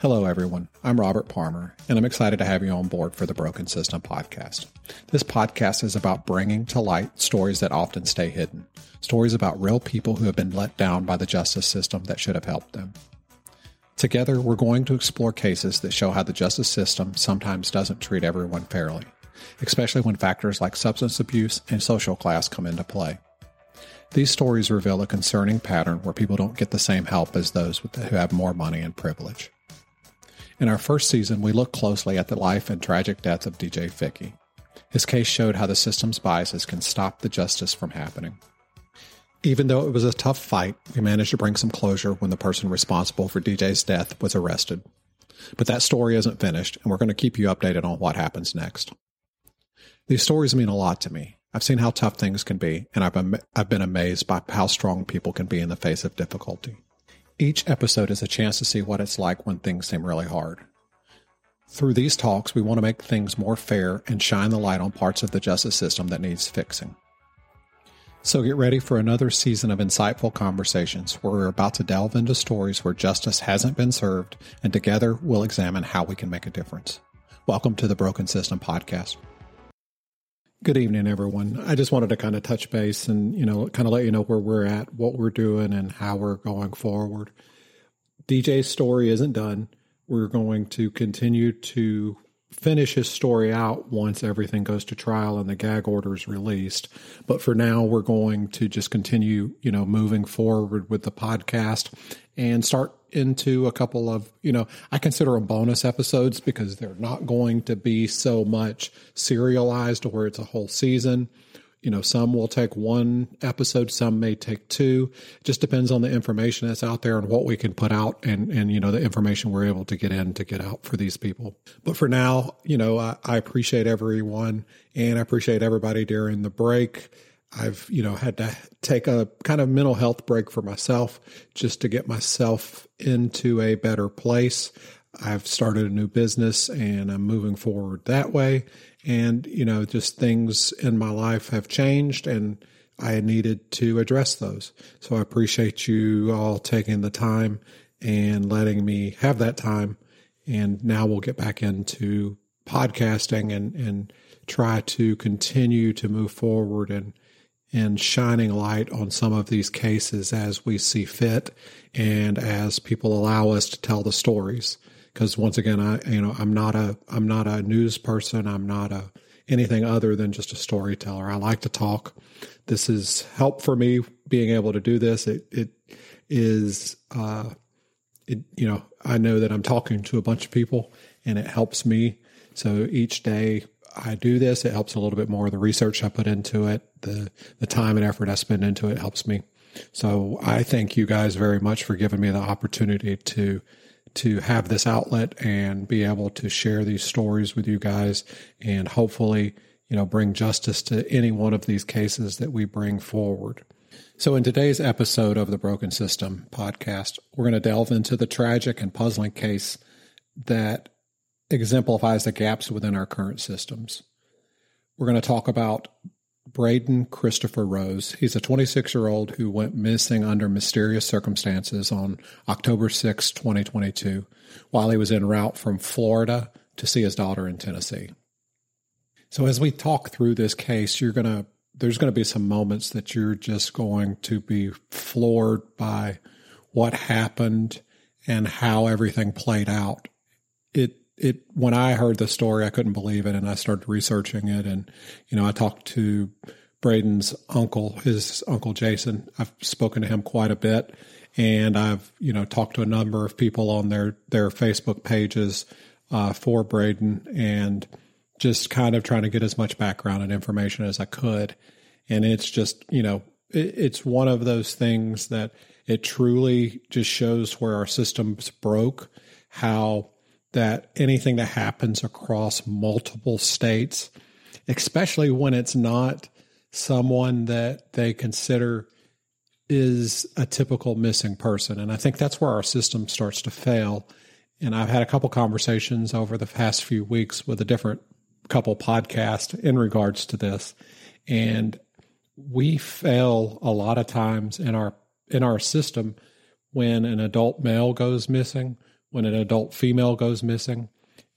Hello, everyone. I'm Robert Palmer, and I'm excited to have you on board for the Broken System podcast. This podcast is about bringing to light stories that often stay hidden, stories about real people who have been let down by the justice system that should have helped them. Together, we're going to explore cases that show how the justice system sometimes doesn't treat everyone fairly, especially when factors like substance abuse and social class come into play. These stories reveal a concerning pattern where people don't get the same help as those who have more money and privilege. In our first season, we looked closely at the life and tragic death of DJ Ficky. His case showed how the system's biases can stop the justice from happening. Even though it was a tough fight, we managed to bring some closure when the person responsible for DJ's death was arrested. But that story isn't finished, and we're going to keep you updated on what happens next. These stories mean a lot to me. I've seen how tough things can be, and I've, I've been amazed by how strong people can be in the face of difficulty. Each episode is a chance to see what it's like when things seem really hard. Through these talks, we want to make things more fair and shine the light on parts of the justice system that needs fixing. So get ready for another season of insightful conversations where we're about to delve into stories where justice hasn't been served, and together we'll examine how we can make a difference. Welcome to the Broken System Podcast. Good evening, everyone. I just wanted to kind of touch base and, you know, kind of let you know where we're at, what we're doing, and how we're going forward. DJ's story isn't done. We're going to continue to finish his story out once everything goes to trial and the gag order is released. But for now, we're going to just continue, you know, moving forward with the podcast and start into a couple of, you know, I consider them bonus episodes because they're not going to be so much serialized where it's a whole season. You know, some will take one episode, some may take two. It just depends on the information that's out there and what we can put out and, and, you know, the information we're able to get in to get out for these people. But for now, you know, I, I appreciate everyone and I appreciate everybody during the break. I've, you know, had to take a kind of mental health break for myself just to get myself into a better place. I've started a new business and I'm moving forward that way. And, you know, just things in my life have changed and I needed to address those. So I appreciate you all taking the time and letting me have that time. And now we'll get back into podcasting and, and try to continue to move forward and, and shining light on some of these cases as we see fit and as people allow us to tell the stories because once again, I you know I'm not a I'm not a news person. I'm not a anything other than just a storyteller. I like to talk. This is help for me being able to do this. It it is uh, it you know I know that I'm talking to a bunch of people and it helps me. So each day I do this, it helps a little bit more. The research I put into it, the the time and effort I spend into it helps me. So I thank you guys very much for giving me the opportunity to to have this outlet and be able to share these stories with you guys and hopefully, you know, bring justice to any one of these cases that we bring forward. So, in today's episode of the Broken System podcast, we're going to delve into the tragic and puzzling case that exemplifies the gaps within our current systems. We're going to talk about Braedan Christopher Rose. He's a 26 year old who went missing under mysterious circumstances on October 6, 2022, while he was en route from Florida to see his daughter in Tennessee. So as we talk through this case, you're going to there's going to be some moments that you're just going to be floored by what happened and how everything played out. It it when I heard the story, I couldn't believe it, and I started researching it. And you know, I talked to Braedan's uncle, his uncle Jason. I've spoken to him quite a bit, and I've you know talked to a number of people on their their Facebook pages uh, for Braedan, and just kind of trying to get as much background and information as I could. And it's just you know it, it's one of those things that it truly just shows where our systems broke, how that anything that happens across multiple states, especially when it's not someone that they consider is a typical missing person. And I think that's where our system starts to fail. And I've had a couple conversations over the past few weeks with a different couple podcasts in regards to this. And we fail a lot of times in our in our system when an adult male goes missing when an adult female goes missing,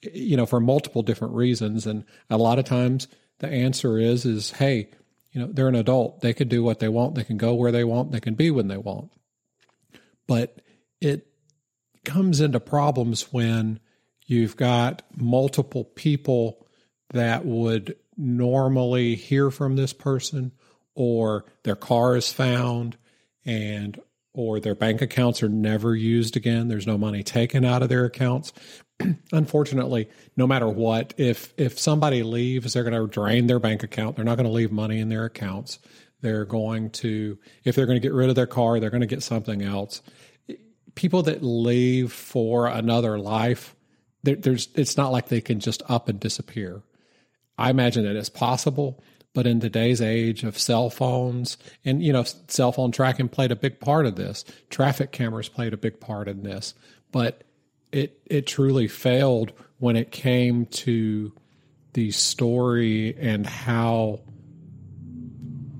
you know, for multiple different reasons. And a lot of times the answer is, is, hey, you know, they're an adult. They can do what they want. They can go where they want. They can be when they want. But it comes into problems when you've got multiple people that would normally hear from this person or their car is found and or their bank accounts are never used again. There's no money taken out of their accounts. Unfortunately no matter what if if somebody leaves they're going to drain their bank account. They're not going to leave money in their accounts. They're going to if they're going to get rid of their car they're going to get something else. People that leave for another life there's it's not like they can just up and disappear. I imagine that it's possible but in today's age of cell phones, and you know, cell phone tracking played a big part of this. Traffic cameras played a big part in this, but it it truly failed when it came to the story and how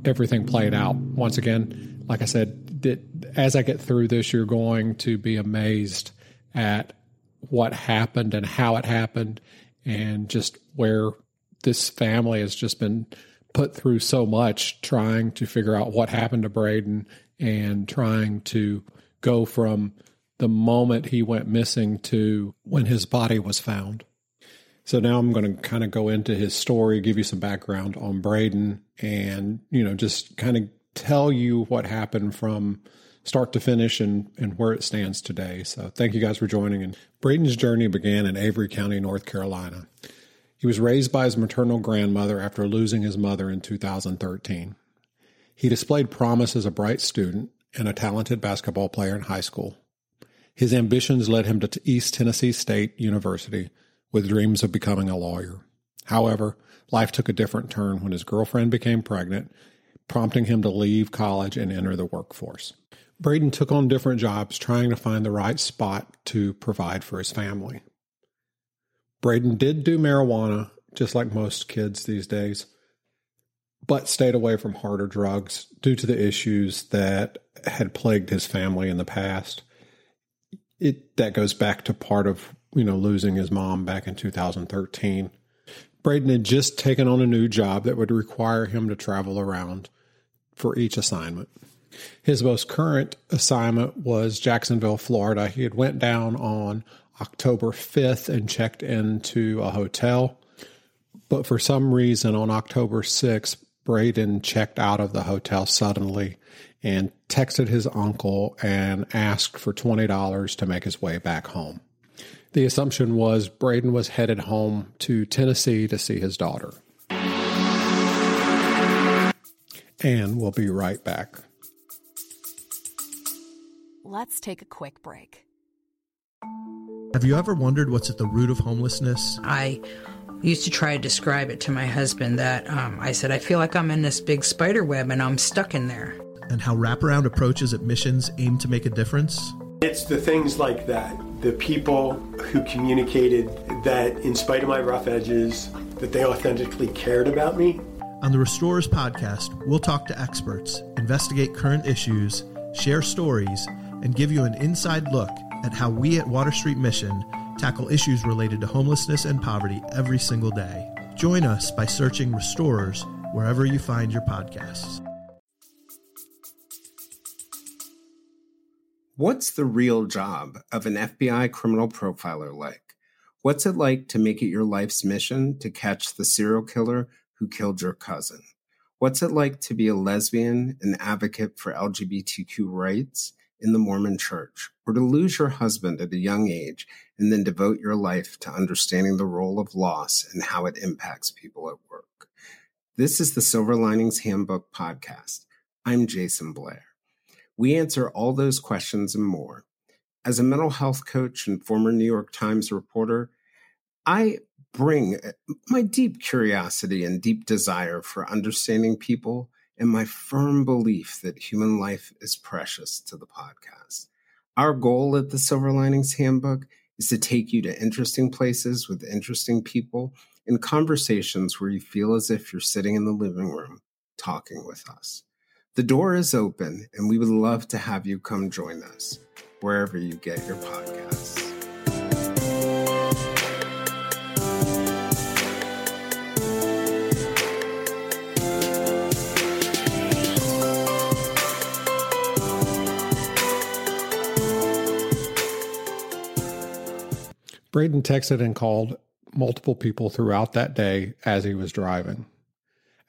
everything played out. Once again, like I said, that as I get through this, you're going to be amazed at what happened and how it happened, and just where this family has just been put through so much trying to figure out what happened to Braedan and trying to go from the moment he went missing to when his body was found. So now I'm going to kind of go into his story, give you some background on Braedan, and you know just kind of tell you what happened from start to finish and, and where it stands today. So thank you guys for joining. And Braedan's journey began in Avery County, North Carolina. He was raised by his maternal grandmother after losing his mother in 2013. He displayed promise as a bright student and a talented basketball player in high school. His ambitions led him to East Tennessee State University with dreams of becoming a lawyer. However, life took a different turn when his girlfriend became pregnant, prompting him to leave college and enter the workforce. Braedan took on different jobs trying to find the right spot to provide for his family. Braedan did do marijuana, just like most kids these days, but stayed away from harder drugs due to the issues that had plagued his family in the past. It that goes back to part of you know losing his mom back in 2013. Braedan had just taken on a new job that would require him to travel around for each assignment. His most current assignment was Jacksonville, Florida. He had went down on October 5th and checked into a hotel. But for some reason, on October 6th, Braedan checked out of the hotel suddenly and texted his uncle and asked for $20 to make his way back home. The assumption was Braedan was headed home to Tennessee to see his daughter. And we'll be right back. Let's take a quick break. Have you ever wondered what's at the root of homelessness? I used to try to describe it to my husband that um, I said, I feel like I'm in this big spider web and I'm stuck in there. And how wraparound approaches at missions aim to make a difference? It's the things like that. The people who communicated that, in spite of my rough edges, that they authentically cared about me. On the Restorers podcast, we'll talk to experts, investigate current issues, share stories, and give you an inside look at how we at Water Street Mission tackle issues related to homelessness and poverty every single day. Join us by searching Restorers wherever you find your podcasts. What's the real job of an FBI criminal profiler like? What's it like to make it your life's mission to catch the serial killer who killed your cousin? What's it like to be a lesbian, an advocate for LGBTQ rights, in the Mormon church, or to lose your husband at a young age and then devote your life to understanding the role of loss and how it impacts people at work. This is the Silver Linings Handbook podcast. I'm Jason Blair. We answer all those questions and more. As a mental health coach and former New York Times reporter, I bring uh, my deep curiosity and deep desire for understanding people and my firm belief that human life is precious to the podcast. Our goal at the Silver Linings Handbook is to take you to interesting places with interesting people in conversations where you feel as if you're sitting in the living room talking with us. The door is open, and we would love to have you come join us wherever you get your podcasts. Braedan texted and called multiple people throughout that day as he was driving.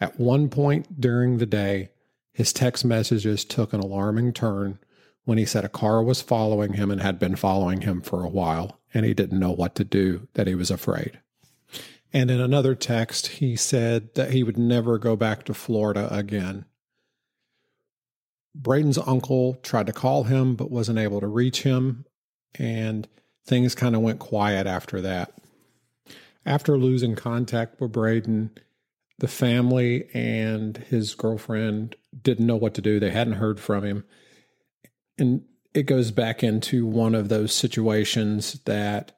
At one point during the day, his text messages took an alarming turn when he said a car was following him and had been following him for a while, and he didn't know what to do, that he was afraid. And in another text, he said that he would never go back to Florida again. Braedan's uncle tried to call him but wasn't able to reach him, and things kind of went quiet after that. After losing contact with Braedan, the family and his girlfriend didn't know what to do. They hadn't heard from him. And it goes back into one of those situations that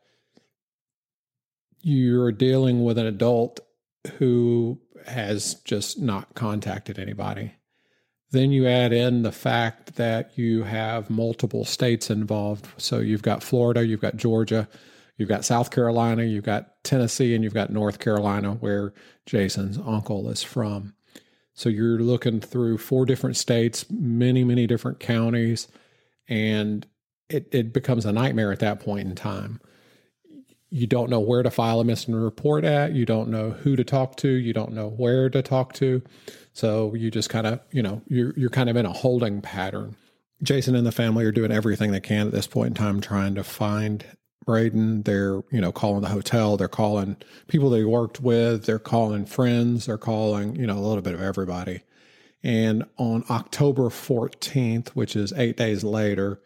you're dealing with an adult who has just not contacted anybody. Then you add in the fact that you have multiple states involved. So you've got Florida, you've got Georgia, you've got South Carolina, you've got Tennessee, and you've got North Carolina, where Jason's uncle is from. So you're looking through four different states, many, many different counties, and it, it becomes a nightmare at that point in time. You don't know where to file a missing report at. You don't know who to talk to. You don't know where to talk to. So you just kind of, you know, you're you're kind of in a holding pattern. Jason and the family are doing everything they can at this point in time trying to find Braedan. They're, you know, calling the hotel, they're calling people they worked with, they're calling friends, they're calling, you know, a little bit of everybody. And on October 14th, which is eight days later,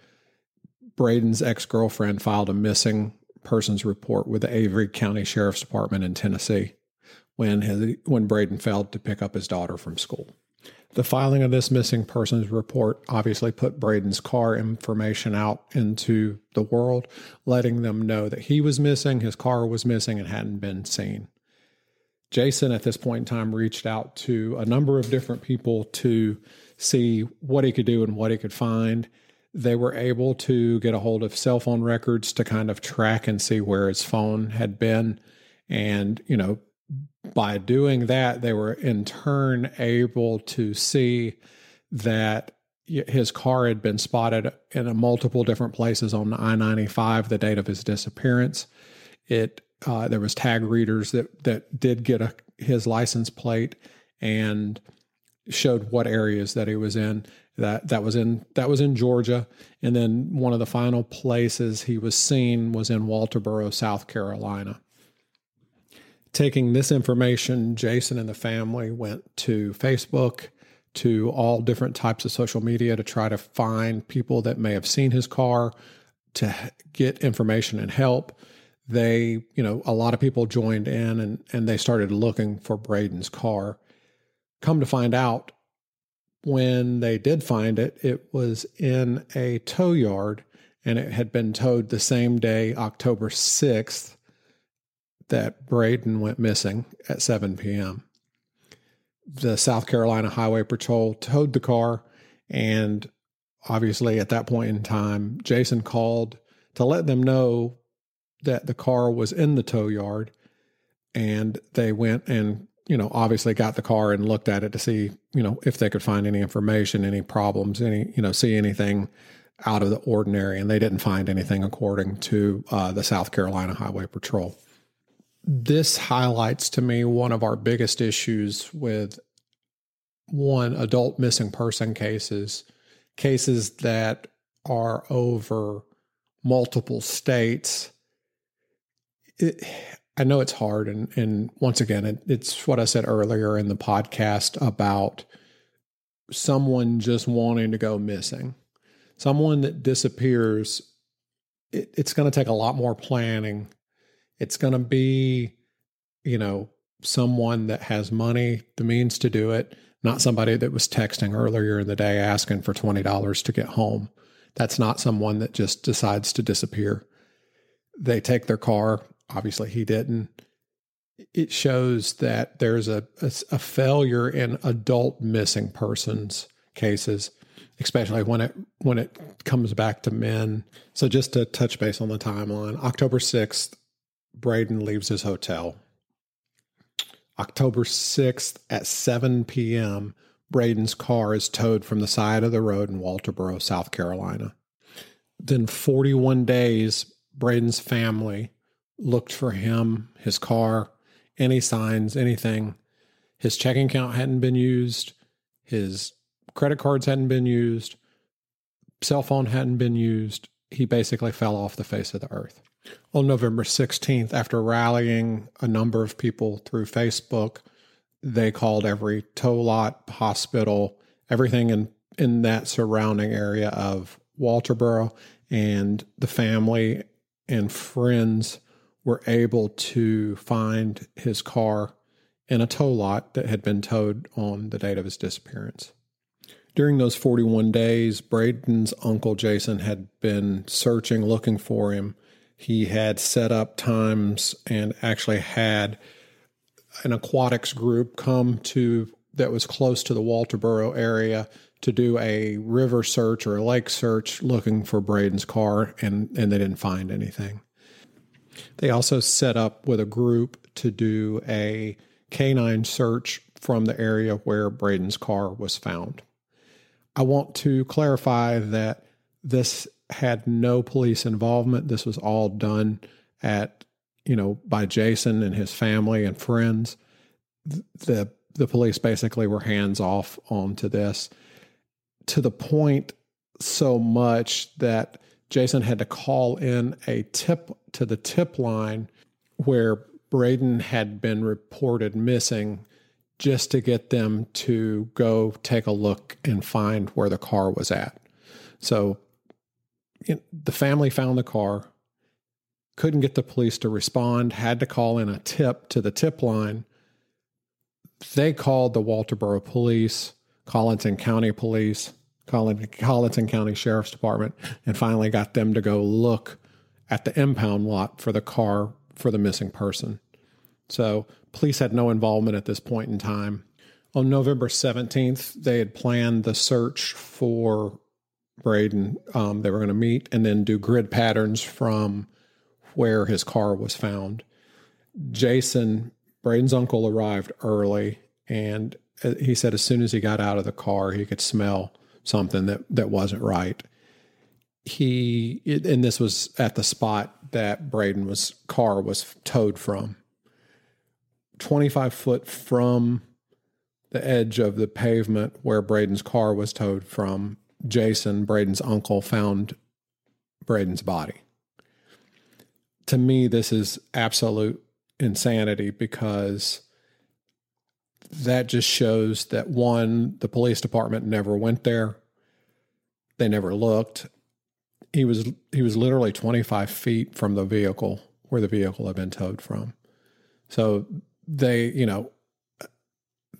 Braedan's ex girlfriend filed a missing persons report with the Avery County Sheriff's Department in Tennessee when his, when Braedan failed to pick up his daughter from school. The filing of this missing persons report obviously put Braedan's car information out into the world, letting them know that he was missing, his car was missing, and hadn't been seen. Jason, at this point in time, reached out to a number of different people to see what he could do and what he could find. They were able to get a hold of cell phone records to kind of track and see where his phone had been. And, you know, by doing that, they were in turn able to see that his car had been spotted in a multiple different places on I ninety five the date of his disappearance. It uh, there was tag readers that that did get a, his license plate and showed what areas that he was in. That that was in that was in Georgia, and then one of the final places he was seen was in Walterboro, South Carolina taking this information, Jason and the family went to Facebook, to all different types of social media to try to find people that may have seen his car to get information and help. They, you know, a lot of people joined in and, and they started looking for Braedan's car. Come to find out, when they did find it, it was in a tow yard and it had been towed the same day, October 6th, that Braedan went missing at 7 p.m. The South Carolina Highway Patrol towed the car, and obviously at that point in time, Jason called to let them know that the car was in the tow yard, and they went and you know obviously got the car and looked at it to see you know if they could find any information, any problems, any you know see anything out of the ordinary, and they didn't find anything according to uh, the South Carolina Highway Patrol this highlights to me one of our biggest issues with one adult missing person cases, cases that are over multiple states. It, I know it's hard, and and once again, it, it's what I said earlier in the podcast about someone just wanting to go missing, someone that disappears. It, it's going to take a lot more planning it's going to be, you know, someone that has money, the means to do it, not somebody that was texting earlier in the day asking for $20 to get home. That's not someone that just decides to disappear. They take their car. Obviously, he didn't. It shows that there's a, a, a failure in adult missing persons cases, especially when it when it comes back to men. So just to touch base on the timeline, October 6th, Braedan leaves his hotel. October 6th at 7 p.m., Braedan's car is towed from the side of the road in Walterboro, South Carolina. Then, 41 days, Braedan's family looked for him, his car, any signs, anything. His checking account hadn't been used, his credit cards hadn't been used, cell phone hadn't been used. He basically fell off the face of the earth. On November 16th, after rallying a number of people through Facebook, they called every tow lot, hospital, everything in, in that surrounding area of Walterboro, and the family and friends were able to find his car in a tow lot that had been towed on the date of his disappearance. During those 41 days, Braedan's uncle Jason had been searching, looking for him. He had set up times and actually had an aquatics group come to that was close to the Walterboro area to do a river search or a lake search looking for Braedan's car, and, and they didn't find anything. They also set up with a group to do a canine search from the area where Braedan's car was found. I want to clarify that this had no police involvement. This was all done at, you know, by Jason and his family and friends. The the police basically were hands off onto this to the point so much that Jason had to call in a tip to the tip line where Braedan had been reported missing just to get them to go take a look and find where the car was at. So know, the family found the car, couldn't get the police to respond, had to call in a tip to the tip line. They called the Walterboro Police, Colleton County Police, Colleton County Sheriff's Department, and finally got them to go look at the impound lot for the car for the missing person. So police had no involvement at this point in time. On November 17th, they had planned the search for Braedan. Um, they were going to meet and then do grid patterns from where his car was found. Jason, Braedan's uncle, arrived early, and uh, he said as soon as he got out of the car, he could smell something that, that wasn't right. He, and this was at the spot that Braedan was car was towed from. 25 foot from the edge of the pavement where Braedan's car was towed from, Jason, Braedan's uncle, found Braedan's body. To me, this is absolute insanity because that just shows that one, the police department never went there. They never looked. He was he was literally 25 feet from the vehicle where the vehicle had been towed from. So they, you know,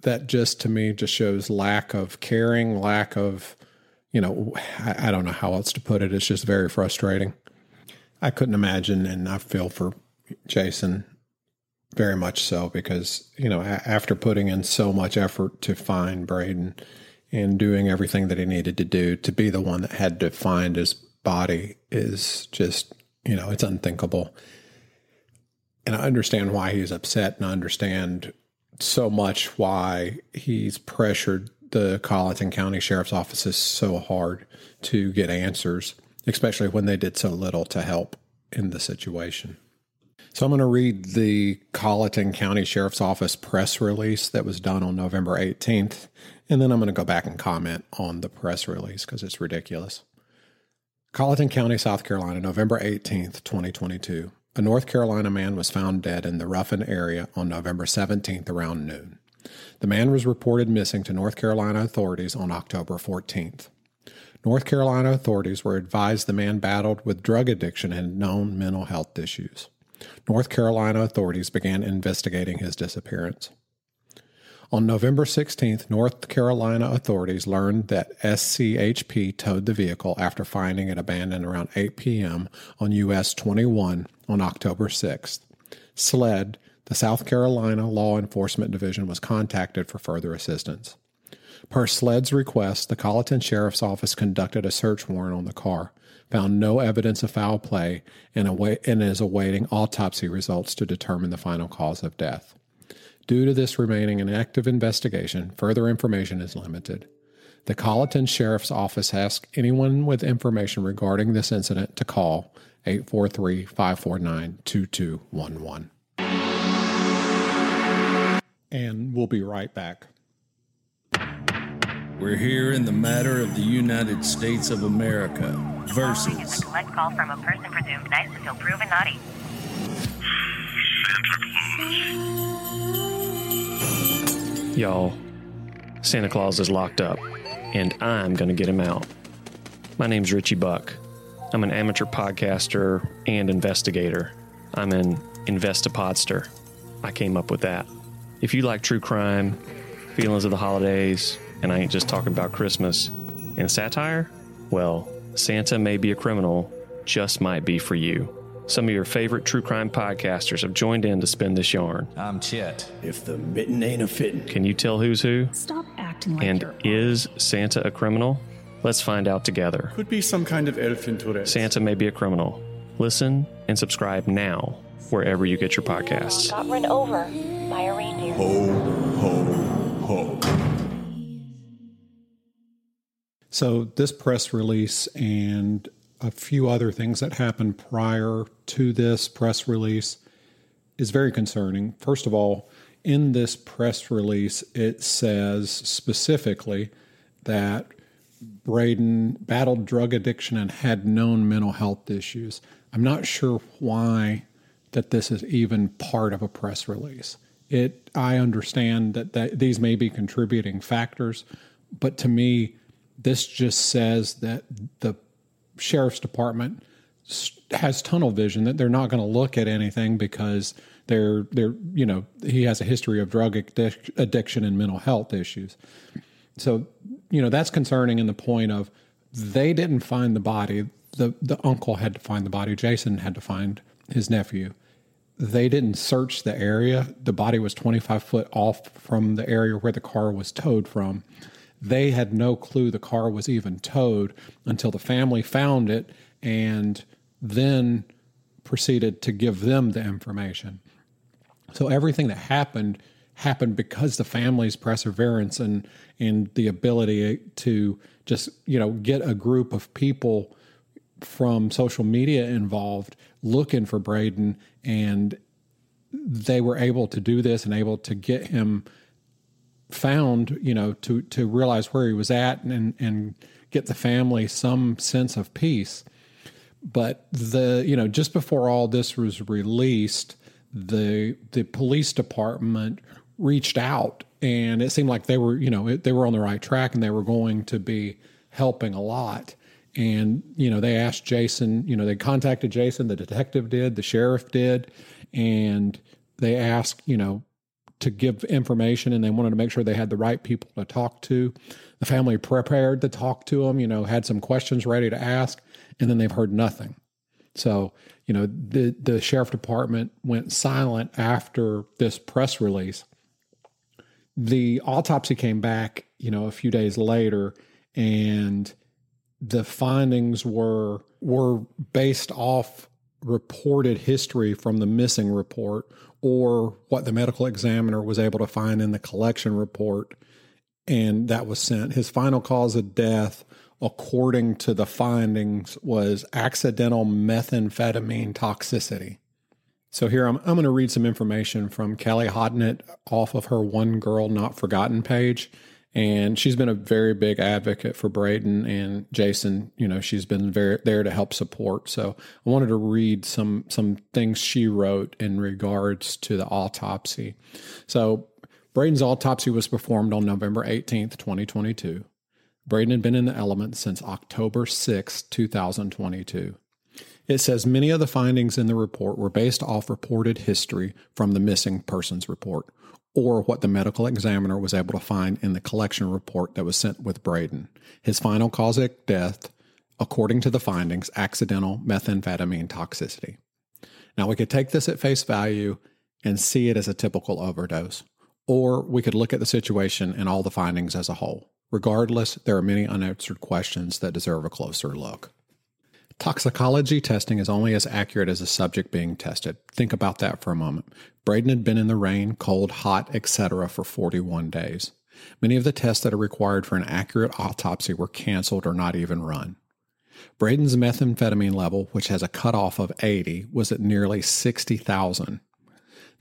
that just to me just shows lack of caring, lack of, you know, I, I, don't know how else to put it. It's just very frustrating. I couldn't imagine, and I feel for Jason very much so because, you know, after putting in so much effort to find Braedan and doing everything that he needed to do to be the one that had to find his body is just, you know, it's unthinkable and I understand why he's upset and I understand so much why he's pressured the Colleton County Sheriff's offices so hard to get answers, especially when they did so little to help in the situation. So I'm going to read the Colleton County Sheriff's Office press release that was done on November 18th, and then I'm going to go back and comment on the press release because it's ridiculous. Colleton County, South Carolina, November 18th, 2022. A North Carolina man was found dead in the Ruffin area on November 17th around noon. The man was reported missing to North Carolina authorities on October 14th. North Carolina authorities were advised the man battled with drug addiction and known mental health issues. North Carolina authorities began investigating his disappearance. On November 16th, North Carolina authorities learned that SCHP towed the vehicle after finding it abandoned around 8 p.m. on US 21 on October 6th. SLED, the South Carolina Law Enforcement Division, was contacted for further assistance. Per SLED's request, the Colleton Sheriff's Office conducted a search warrant on the car, found no evidence of foul play, and, await- and is awaiting autopsy results to determine the final cause of death. Due to this remaining an active investigation, further information is limited. The Colleton Sheriff's Office asks anyone with information regarding this incident to call 843 549 2211. And we'll be right back. We're here in the matter of the United States of America versus. Collect call from a person presumed nice until proven naughty. Santa Claus. Y'all, Santa Claus is locked up, and I'm going to get him out. My name's Richie Buck. I'm an amateur podcaster and investigator. I'm an Investapodster. I came up with that. If you like true crime, feelings of the holidays, and I ain't just talking about Christmas, and satire, well, Santa may be a criminal, just might be for you. Some of your favorite true crime podcasters have joined in to spin this yarn. I'm Chet. If the mitten ain't a fitting. Can you tell who's who? Stop acting like And you're is Santa a criminal? Let's find out together. Could be some kind of elf in Tourette. Santa may be a criminal. Listen and subscribe now wherever you get your podcasts. Got run over by a reindeer. Ho, ho, ho. So, this press release and a few other things that happened prior to this press release is very concerning. First of all, in this press release, it says specifically that Braedan battled drug addiction and had known mental health issues. I'm not sure why that this is even part of a press release. It I understand that, that these may be contributing factors, but to me, this just says that the sheriff's department has tunnel vision that they're not going to look at anything because they're they're you know he has a history of drug addic- addiction and mental health issues. So you know that's concerning in the point of they didn't find the body. The the uncle had to find the body. Jason had to find his nephew. They didn't search the area. The body was 25 foot off from the area where the car was towed from. They had no clue the car was even towed until the family found it and then proceeded to give them the information. So everything that happened happened because the family's perseverance and and the ability to just you know get a group of people from social media involved looking for Braedan and they were able to do this and able to get him found, you know, to to realize where he was at and and get the family some sense of peace. But the you know just before all this was released, the the police department reached out and it seemed like they were you know they were on the right track and they were going to be helping a lot. And you know they asked Jason, you know they contacted Jason, the detective did, the sheriff did, and they asked you know to give information and they wanted to make sure they had the right people to talk to. The family prepared to talk to them, you know, had some questions ready to ask, and then they've heard nothing. So, you know, the the sheriff department went silent after this press release. The autopsy came back, you know, a few days later, and the findings were were based off reported history from the missing report or what the medical examiner was able to find in the collection report. And that was sent. His final cause of death according to the findings was accidental methamphetamine toxicity. So here i'm, I'm going to read some information from kelly hodnett off of her one girl not forgotten page and she's been a very big advocate for Braedan and Jason. You know, she's been very there to help support. So I wanted to read some some things she wrote in regards to the autopsy. So Braedan's autopsy was performed on November 18th, 2022. Braedan had been in the element since October 6, 2022. It says many of the findings in the report were based off reported history from the missing persons report or what the medical examiner was able to find in the collection report that was sent with Braedan. His final cause of death, according to the findings, accidental methamphetamine toxicity. Now, we could take this at face value and see it as a typical overdose, or we could look at the situation and all the findings as a whole. Regardless, there are many unanswered questions that deserve a closer look. Toxicology testing is only as accurate as the subject being tested. Think about that for a moment. Braedan had been in the rain, cold, hot, etc. for 41 days. Many of the tests that are required for an accurate autopsy were canceled or not even run. Braedan's methamphetamine level, which has a cutoff of 80, was at nearly 60,000.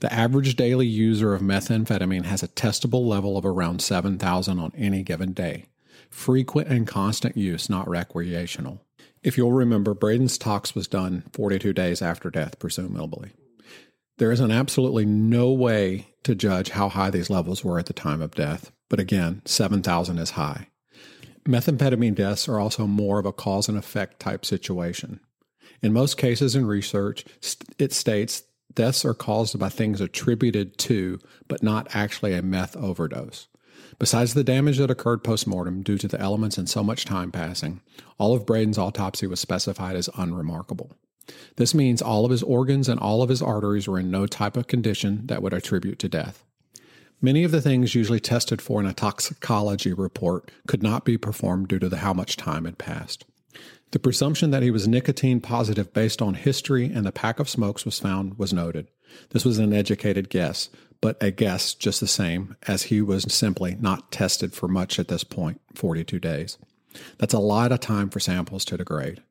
The average daily user of methamphetamine has a testable level of around 7,000 on any given day. Frequent and constant use, not recreational. If you'll remember, Braedan's tox was done 42 days after death, presumably. There is an absolutely no way to judge how high these levels were at the time of death, but again, 7,000 is high. Methamphetamine deaths are also more of a cause and effect type situation. In most cases in research, it states deaths are caused by things attributed to, but not actually a meth overdose. Besides the damage that occurred postmortem due to the elements and so much time passing, all of Braedan's autopsy was specified as unremarkable. This means all of his organs and all of his arteries were in no type of condition that would attribute to death. Many of the things usually tested for in a toxicology report could not be performed due to how much time had passed. The presumption that he was nicotine positive based on history and the pack of smokes was found was noted. This was an educated guess, but a guess just the same, as he was simply not tested for much at this point 42 days. That's a lot of time for samples to degrade.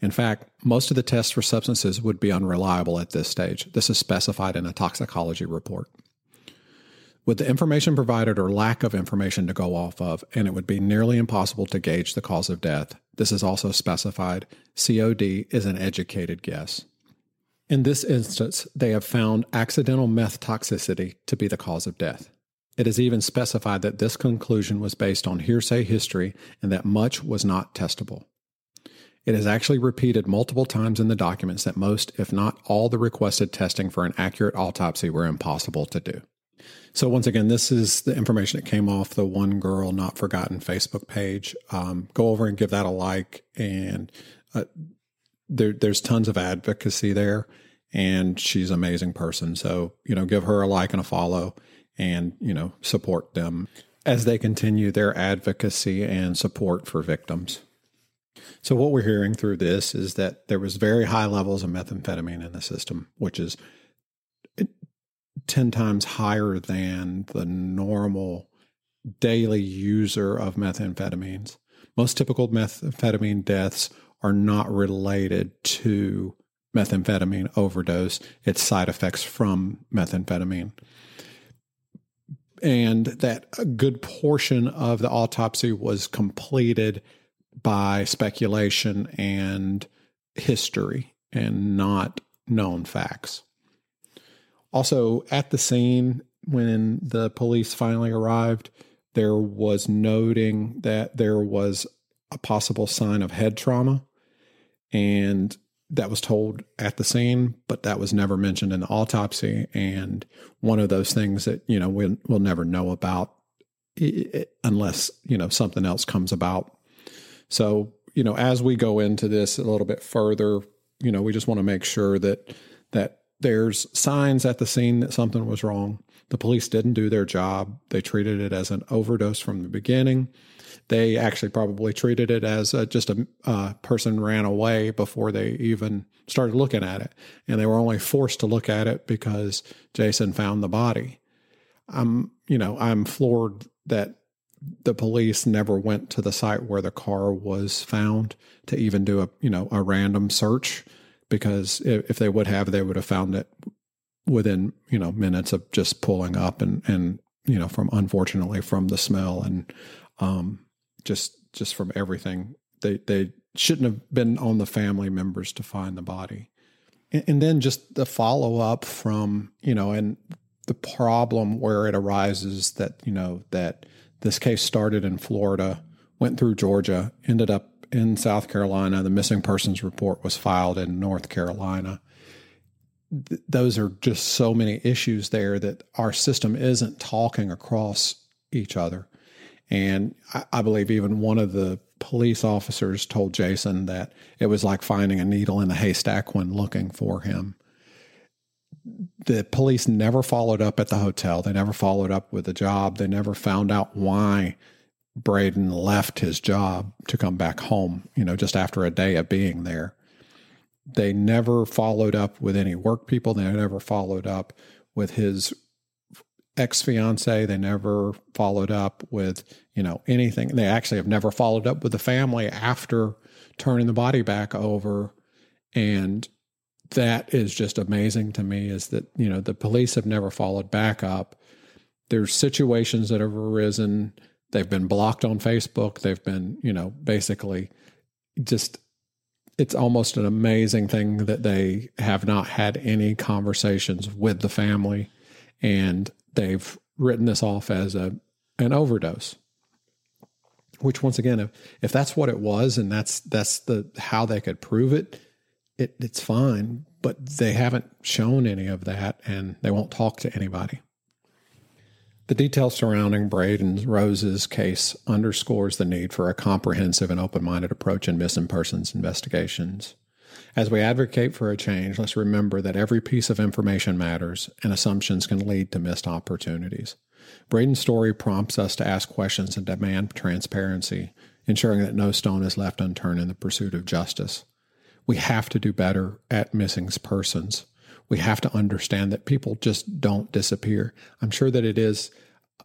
In fact, most of the tests for substances would be unreliable at this stage. This is specified in a toxicology report. With the information provided or lack of information to go off of, and it would be nearly impossible to gauge the cause of death, this is also specified. COD is an educated guess. In this instance, they have found accidental meth toxicity to be the cause of death. It is even specified that this conclusion was based on hearsay history and that much was not testable. It is actually repeated multiple times in the documents that most, if not all, the requested testing for an accurate autopsy were impossible to do. So, once again, this is the information that came off the One Girl Not Forgotten Facebook page. Um, go over and give that a like. And uh, there, there's tons of advocacy there, and she's an amazing person. So, you know, give her a like and a follow and, you know, support them as they continue their advocacy and support for victims. So, what we're hearing through this is that there was very high levels of methamphetamine in the system, which is 10 times higher than the normal daily user of methamphetamines. Most typical methamphetamine deaths are not related to methamphetamine overdose, it's side effects from methamphetamine. And that a good portion of the autopsy was completed by speculation and history and not known facts. Also, at the scene, when the police finally arrived, there was noting that there was a possible sign of head trauma. And that was told at the scene, but that was never mentioned in the autopsy. And one of those things that, you know, we'll, we'll never know about unless, you know, something else comes about. So, you know, as we go into this a little bit further, you know, we just want to make sure that, that there's signs at the scene that something was wrong. The police didn't do their job. They treated it as an overdose from the beginning. They actually probably treated it as a, just a uh, person ran away before they even started looking at it. And they were only forced to look at it because Jason found the body. I'm, you know, I'm floored that the police never went to the site where the car was found to even do a, you know, a random search because if, they would have, they would have found it within you know minutes of just pulling up and and you know from unfortunately from the smell and um, just just from everything. They they shouldn't have been on the family members to find the body. And, and then just the follow up from you know and the problem where it arises that you know that this case started in Florida went through Georgia ended up in South Carolina. The missing persons report was filed in North Carolina. Th- those are just so many issues there that our system isn't talking across each other. And I, I believe even one of the police officers told Jason that it was like finding a needle in a haystack when looking for him. The police never followed up at the hotel. They never followed up with the job. They never found out why Braedan left his job to come back home, you know, just after a day of being there. They never followed up with any work people. They never followed up with his ex fiance. They never followed up with, you know, anything. They actually have never followed up with the family after turning the body back over. And that is just amazing to me is that, you know, the police have never followed back up. There's situations that have arisen. They've been blocked on Facebook. They've been, you know, basically just it's almost an amazing thing that they have not had any conversations with the family. And they've written this off as a an overdose which once again if, if that's what it was and that's that's the how they could prove it it it's fine. But they haven't shown any of that and they won't talk to anybody the details surrounding Braedan Rose's case underscores the need for a comprehensive and open minded approach in missing persons investigations. As we advocate for a change, let's remember that every piece of information matters and assumptions can lead to missed opportunities. Braedan's story prompts us to ask questions and demand transparency, ensuring that no stone is left unturned in the pursuit of justice. We have to do better at missing persons we have to understand that people just don't disappear. I'm sure that it is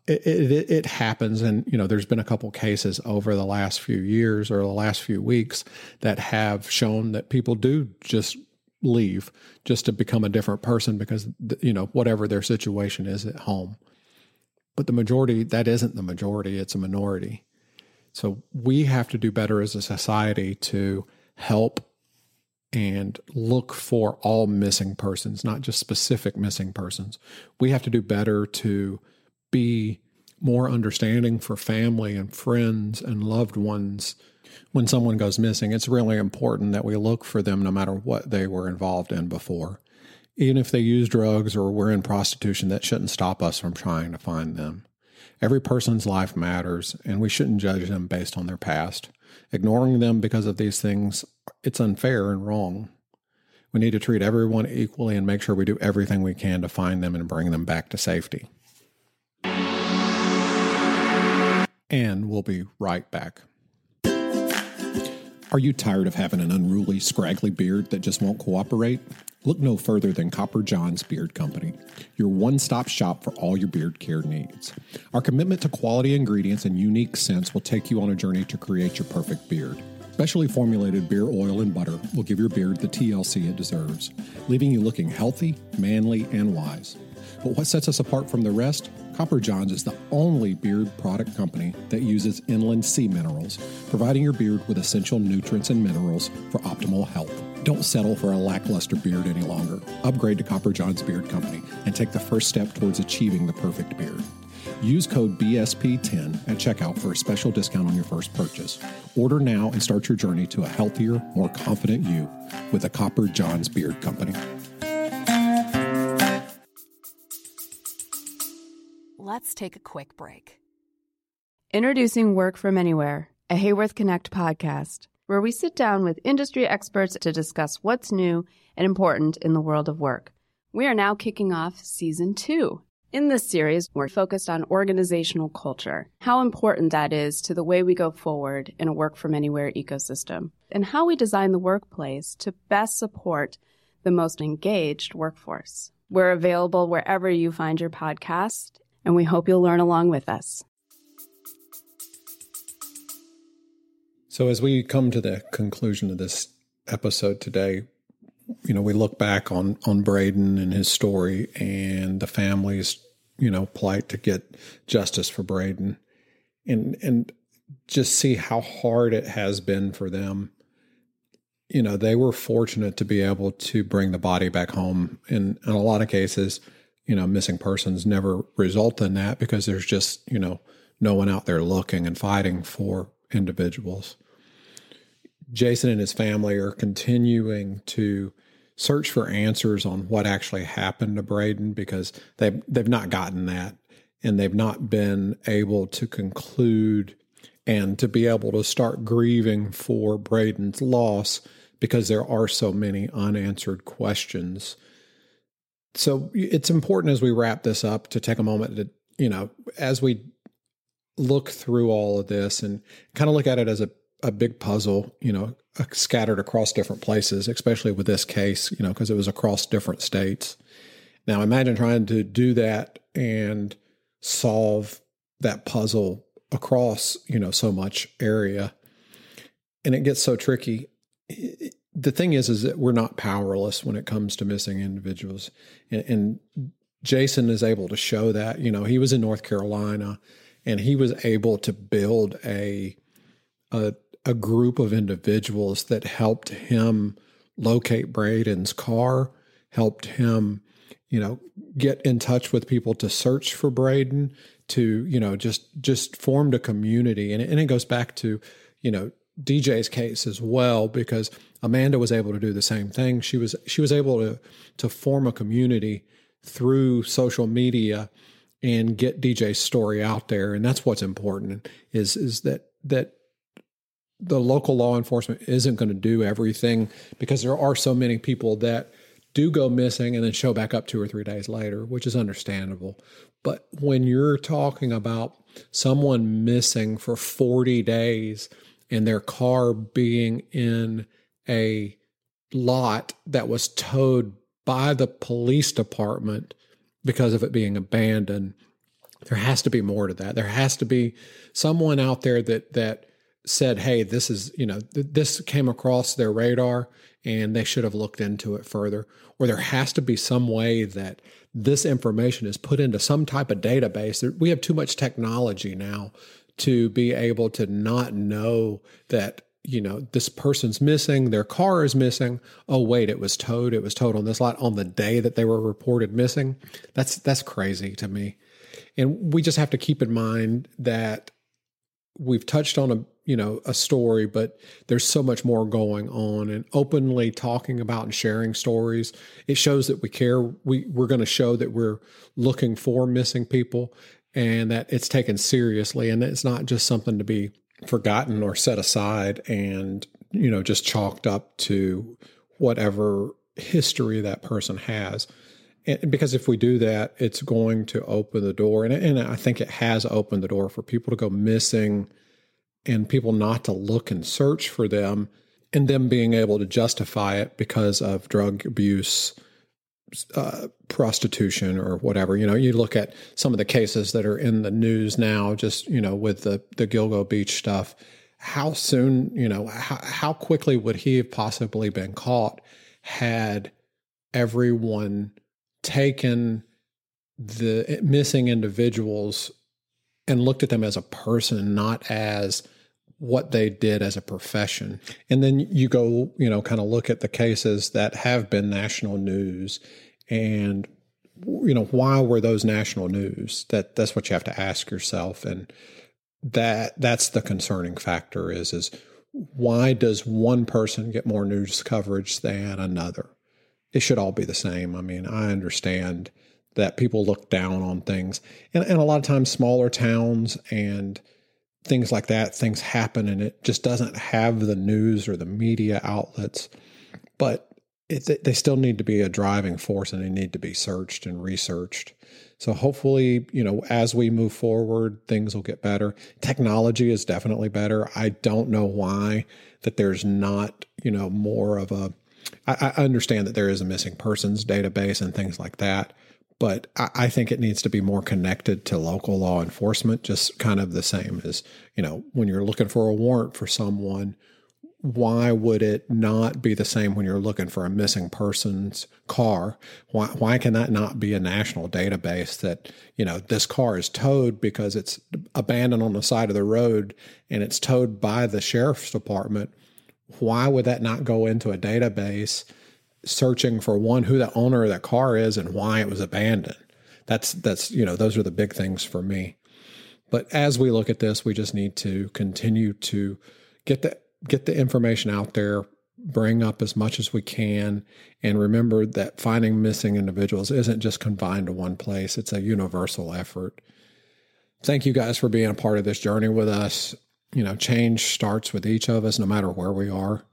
it, it, it, happens. And you know there's been a couple cases over the last few years or the last few weeks that have shown that people do just leave just to become a different person because you know whatever their situation is at home. But the majority that isn't the majority it's a minority. So we have to do better as a society to help and look for all missing persons, not just specific missing persons. We have to do better to be more understanding for family and friends and loved ones when someone goes missing. It's really important that we look for them no matter what they were involved in before. Even if they use drugs or were in prostitution, that shouldn't stop us from trying to find them. Every person's life matters, and we shouldn't judge them based on their past. Ignoring them because of these things, it's unfair and wrong. We need to treat everyone equally and make sure we do everything we can to find them and bring them back to safety. And we'll be right back. Are you tired of having an unruly, scraggly beard that just won't cooperate? Look no further than Copper John's Beard Company, your one stop shop for all your beard care needs. Our commitment to quality ingredients and unique scents will take you on a journey to create your perfect beard. Specially formulated beer oil and butter will give your beard the TLC it deserves, leaving you looking healthy, manly, and wise. But what sets us apart from the rest? Copper Johns is the only beard product company that uses inland sea minerals, providing your beard with essential nutrients and minerals for optimal health. Don't settle for a lackluster beard any longer. Upgrade to Copper John's Beard Company and take the first step towards achieving the perfect beard. Use code BSP10 at checkout for a special discount on your first purchase. Order now and start your journey to a healthier, more confident you with the Copper John's Beard Company. Let's take a quick break. Introducing Work From Anywhere, a Haworth Connect podcast where we sit down with industry experts to discuss what's new and important in the world of work. We are now kicking off season two. In this series, we're focused on organizational culture, how important that is to the way we go forward in a work from anywhere ecosystem, and how we design the workplace to best support the most engaged workforce. We're available wherever you find your podcast, and we hope you'll learn along with us. So, as we come to the conclusion of this episode today, you know, we look back on on Braedan and his story and the family's, you know, plight to get justice for Braedan, and and just see how hard it has been for them. You know, they were fortunate to be able to bring the body back home. In in a lot of cases, you know, missing persons never result in that because there's just you know no one out there looking and fighting for individuals. Jason and his family are continuing to search for answers on what actually happened to Braedan because they've they've not gotten that and they've not been able to conclude and to be able to start grieving for Braedan's loss because there are so many unanswered questions. So it's important as we wrap this up to take a moment to, you know, as we look through all of this and kind of look at it as a a big puzzle, you know, scattered across different places, especially with this case, you know, because it was across different states. Now, imagine trying to do that and solve that puzzle across, you know, so much area. and it gets so tricky. The thing is, is that we're not powerless when it comes to missing individuals, and, and Jason is able to show that. You know, he was in North Carolina, and he was able to build a a, a group of individuals that helped him locate Braedan's car, helped him, you know, get in touch with people to search for Braedan, to you know, just just formed a community, and and it goes back to, you know, DJ's case as well because Amanda was able to do the same thing. She was she was able to to form a community through social media and get DJ's story out there, and that's what's important is is that that the local law enforcement isn't going to do everything because there are so many people that do go missing and then show back up two or three days later, which is understandable. But when you're talking about someone missing for 40 days and their car being in a lot that was towed by the police department because of it being abandoned, there has to be more to that. There has to be someone out there that that said, "Hey, this is you know th- this came across their radar and they should have looked into it further." Or there has to be some way that this information is put into some type of database. We have too much technology now to be able to not know that you know this person's missing their car is missing. Oh wait it was towed it was towed on this lot on the day that they were reported missing. That's that's crazy to me. And we just have to keep in mind that we've touched on a you know a story but there's so much more going on and openly talking about and sharing stories. It shows that we care. We we're going to show that we're looking for missing people and that it's taken seriously and it's not just something to be forgotten or set aside and you know just chalked up to whatever history that person has. And because if we do that it's going to open the door and, and i think it has opened the door for people to go missing and people not to look and search for them and them being able to justify it because of drug abuse uh, prostitution or whatever. You know, you look at some of the cases that are in the news now, just you know, with the the Gilgo Beach stuff. How soon, you know, how, how quickly would he have possibly been caught had everyone taken the missing individuals and looked at them as a person, not as what they did as a profession. And then you go, you know, kind of look at the cases that have been national news and you know, why were those national news? That that's what you have to ask yourself and that that's the concerning factor is is why does one person get more news coverage than another? It should all be the same. I mean, I understand that people look down on things. And, and a lot of times smaller towns and things like that, things happen and it just doesn't have the news or the media outlets. But it, they still need to be a driving force and they need to be searched and researched. So hopefully, you know, as we move forward, things will get better. Technology is definitely better. I don't know why that there's not, you know, more of a. I, I understand that there is a missing persons database and things like that but I, think it needs to be more connected to local law enforcement, just kind of the same as, you know, when you're looking for a warrant for someone, why would it not be the same when you're looking for a missing person's car? Why, why can that not be a national database that, you know, this car is towed because it's abandoned on the side of the road and it's towed by the sheriff's department? Why would that not go into a database searching for one, who the owner of that car is and why it was abandoned. That's that's you know those are the big things for me. But as we look at this, we just need to continue to get the get the information out there, bring up as much as we can, and remember that finding missing individuals isn't just confined to one place. It's a universal effort. Thank you guys for being a part of this journey with us. You know, change starts with each of us, no matter where we are.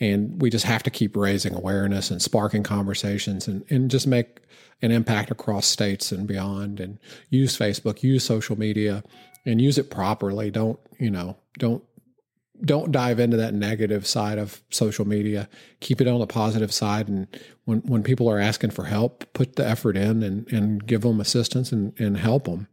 And we just have to keep raising awareness and sparking conversations and, and just make an impact across states and beyond and use Facebook, use social media and use it properly. Don't, you know, don't don't dive into that negative side of social media. Keep it on the positive side. And when, when people are asking for help, put the effort in and, and give them assistance and, and help them.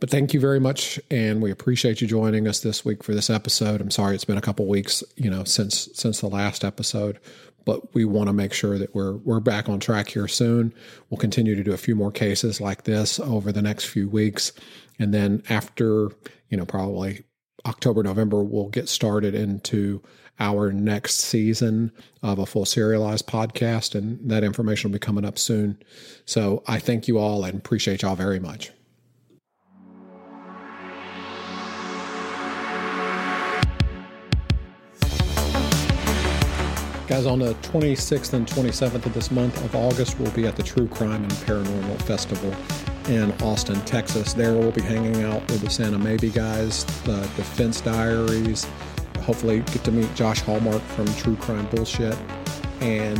But thank you very much, and we appreciate you joining us this week for this episode. I'm sorry it's been a couple weeks, you know, since since the last episode, but we want to make sure that we're we're back on track here soon. We'll continue to do a few more cases like this over the next few weeks, and then after, you know, probably October, November, we'll get started into our next season of a full serialized podcast, and that information will be coming up soon. So I thank you all and appreciate y'all very much. Guys, on the 26th and 27th of this month of August, we'll be at the True Crime and Paranormal Festival in Austin, Texas. There we'll be hanging out with the Santa Maybe guys, the Defense Diaries. Hopefully, get to meet Josh Hallmark from True Crime Bullshit. And,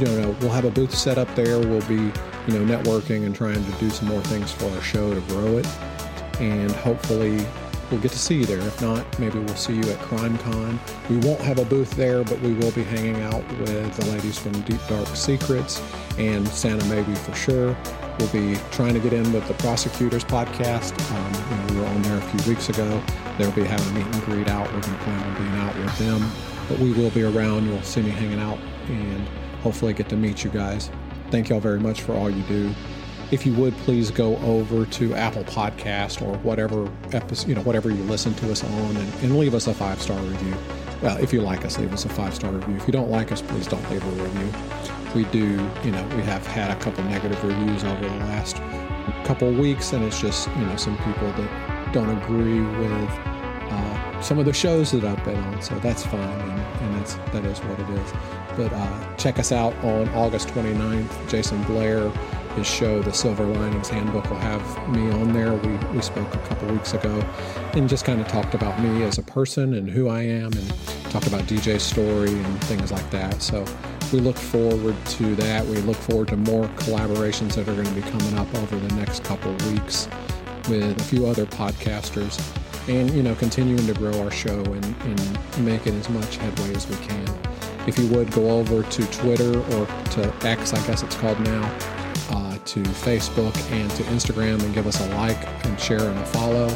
you know, we'll have a booth set up there. We'll be, you know, networking and trying to do some more things for our show to grow it. And hopefully, we'll get to see you there. If not, maybe we'll see you at CrimeCon. We won't have a booth there, but we will be hanging out with the ladies from Deep Dark Secrets and Santa Maybe for sure. We'll be trying to get in with the Prosecutors podcast. Um, we were on there a few weeks ago. They'll be having a meet and greet out. We're going to plan on being out with them. But we will be around. You'll see me hanging out and hopefully get to meet you guys. Thank y'all very much for all you do if you would please go over to Apple Podcast or whatever episode, you know, whatever you listen to us on and, and leave us a five star review. Well, if you like us, leave us a five star review. If you don't like us, please don't leave a review. We do, you know, we have had a couple negative reviews over the last couple weeks, and it's just, you know, some people that don't agree with uh, some of the shows that I've been on. So that's fine, and, and that's that is what it is. But uh, check us out on August 29th. Jason Blair his show, The Silver Linings Handbook, will have me on there. We, we spoke a couple weeks ago and just kind of talked about me as a person and who I am and talked about DJ's story and things like that. So we look forward to that. We look forward to more collaborations that are going to be coming up over the next couple weeks with a few other podcasters and, you know, continuing to grow our show and, and making as much headway as we can. If you would go over to Twitter or to X, I guess it's called now, to Facebook and to Instagram and give us a like and share and a follow.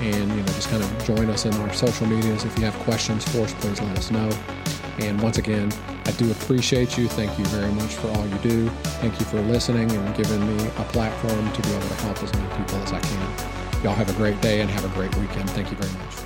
And you know, just kind of join us in our social medias. If you have questions for us, please let us know. And once again, I do appreciate you. Thank you very much for all you do. Thank you for listening and giving me a platform to be able to help as many people as I can. Y'all have a great day and have a great weekend. Thank you very much.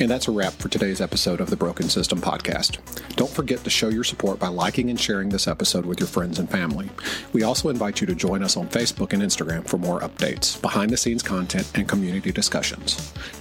And that's a wrap for today's episode of the Broken System Podcast. Don't forget to show your support by liking and sharing this episode with your friends and family. We also invite you to join us on Facebook and Instagram for more updates, behind the scenes content, and community discussions.